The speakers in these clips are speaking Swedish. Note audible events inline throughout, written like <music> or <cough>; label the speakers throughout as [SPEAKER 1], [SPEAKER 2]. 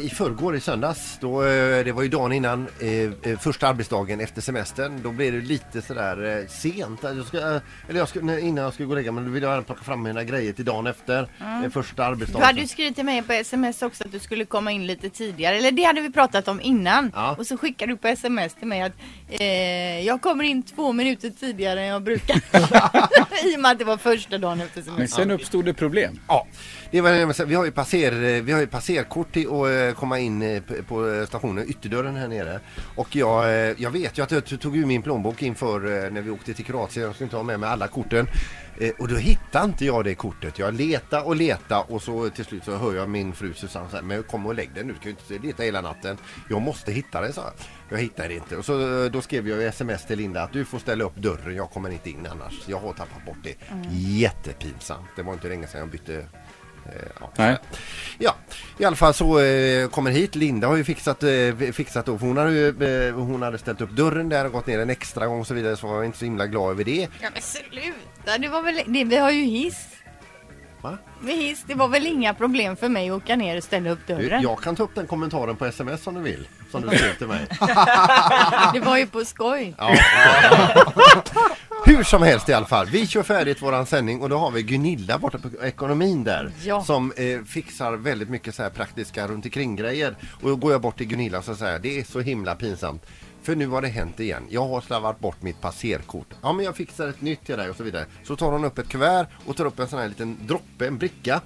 [SPEAKER 1] i förrgår i söndags, då, eh, det var ju dagen innan eh, eh, första arbetsdagen efter semestern. Då blev det lite sådär eh, sent. Jag ska, eller jag ska, nej, innan jag skulle gå och lägga mig, då ville jag plocka fram mina grejer till dagen efter. Eh, första
[SPEAKER 2] Du
[SPEAKER 1] arbetsdagen.
[SPEAKER 2] hade ju skrivit till mig på sms också att du skulle komma in lite tidigare. Eller det hade vi pratat om innan.
[SPEAKER 1] Ja.
[SPEAKER 2] Och så skickade du på sms till mig att eh, jag kommer in två minuter tidigare än jag brukar. <laughs> <laughs> I och med att det var första dagen efter
[SPEAKER 3] Men
[SPEAKER 2] semestern.
[SPEAKER 3] sen uppstod det problem.
[SPEAKER 1] Ja, det var, vi har ju passer, vi har ju passerkort till att eh, komma in eh, p- på eh, stationen, ytterdörren här nere. Och jag, eh, jag vet ju att jag t- tog ur min plånbok inför eh, när vi åkte till Kroatien. Jag skulle inte ha med mig alla korten. Eh, Och då hittade inte jag det kortet. Jag letade och letade och så till slut så hör jag min fru Susanne säga Men kom och lägg dig nu, du kan ju inte leta hela natten. Jag måste hitta det, sa jag. Hittar det inte. Och så, eh, då skrev jag i sms till Linda att du får ställa upp dörren, jag kommer inte in annars. Jag har tappat bort det. Jättepinsamt. Det var inte länge sedan jag bytte ja,
[SPEAKER 3] Nej.
[SPEAKER 1] Ja, i alla fall så eh, kommer hit. Linda har ju fixat, eh, fixat då, för hon hade, ju, eh, hon hade ställt upp dörren där och gått ner en extra gång och så vidare så var jag inte så himla glad över det.
[SPEAKER 2] Ja men sluta, det var väl, det, vi har ju hiss.
[SPEAKER 1] Va?
[SPEAKER 2] Med hiss, det var väl inga problem för mig att åka ner och ställa upp
[SPEAKER 1] Du,
[SPEAKER 2] dörren.
[SPEAKER 1] jag kan ta upp den kommentaren på sms om du vill. Som du skrev till mig. <laughs>
[SPEAKER 2] Det var ju på skoj.
[SPEAKER 1] Ja. <laughs> Hur som helst i alla fall. Vi kör färdigt våran sändning och då har vi Gunilla borta på ekonomin där.
[SPEAKER 2] Ja.
[SPEAKER 1] Som eh, fixar väldigt mycket så här praktiska runt omkring grejer. Och då går jag bort till Gunilla så säger det är så himla pinsamt. För nu har det hänt igen. Jag har slarvat bort mitt passerkort. Ja men jag fixar ett nytt till dig och så vidare. Så tar hon upp ett kuvert och tar upp en sån här liten droppe, en bricka.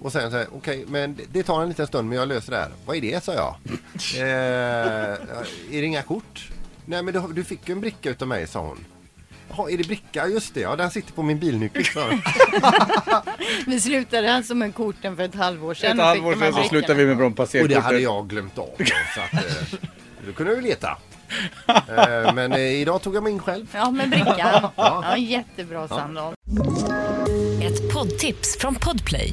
[SPEAKER 1] Och säger så här, okej men det- det tar en liten stund men jag löser det här. Vad är det sa jag. <laughs> eh, är det inga kort? Nej men du, du fick ju en bricka utav mig sa hon. Jaha, är det bricka? Just det, ja den sitter på min bilnyckel. <laughs>
[SPEAKER 2] Vi slutade alltså med korten för ett halvår sedan.
[SPEAKER 3] Ett halvår
[SPEAKER 2] de
[SPEAKER 3] sedan så slutade vi med
[SPEAKER 1] Och det hade jag glömt av. då, Så att, eh, då kunde vi leta. Eh, men eh, idag tog jag mig in själv.
[SPEAKER 2] Ja, med brickan. <laughs> Ja, jättebra Sandholm.
[SPEAKER 4] Ett poddtips från Podplay.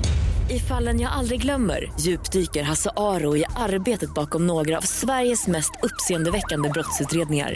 [SPEAKER 4] I fallen jag aldrig glömmer djupdyker Hasse Aro i arbetet bakom några av Sveriges mest uppseendeväckande brottsutredningar.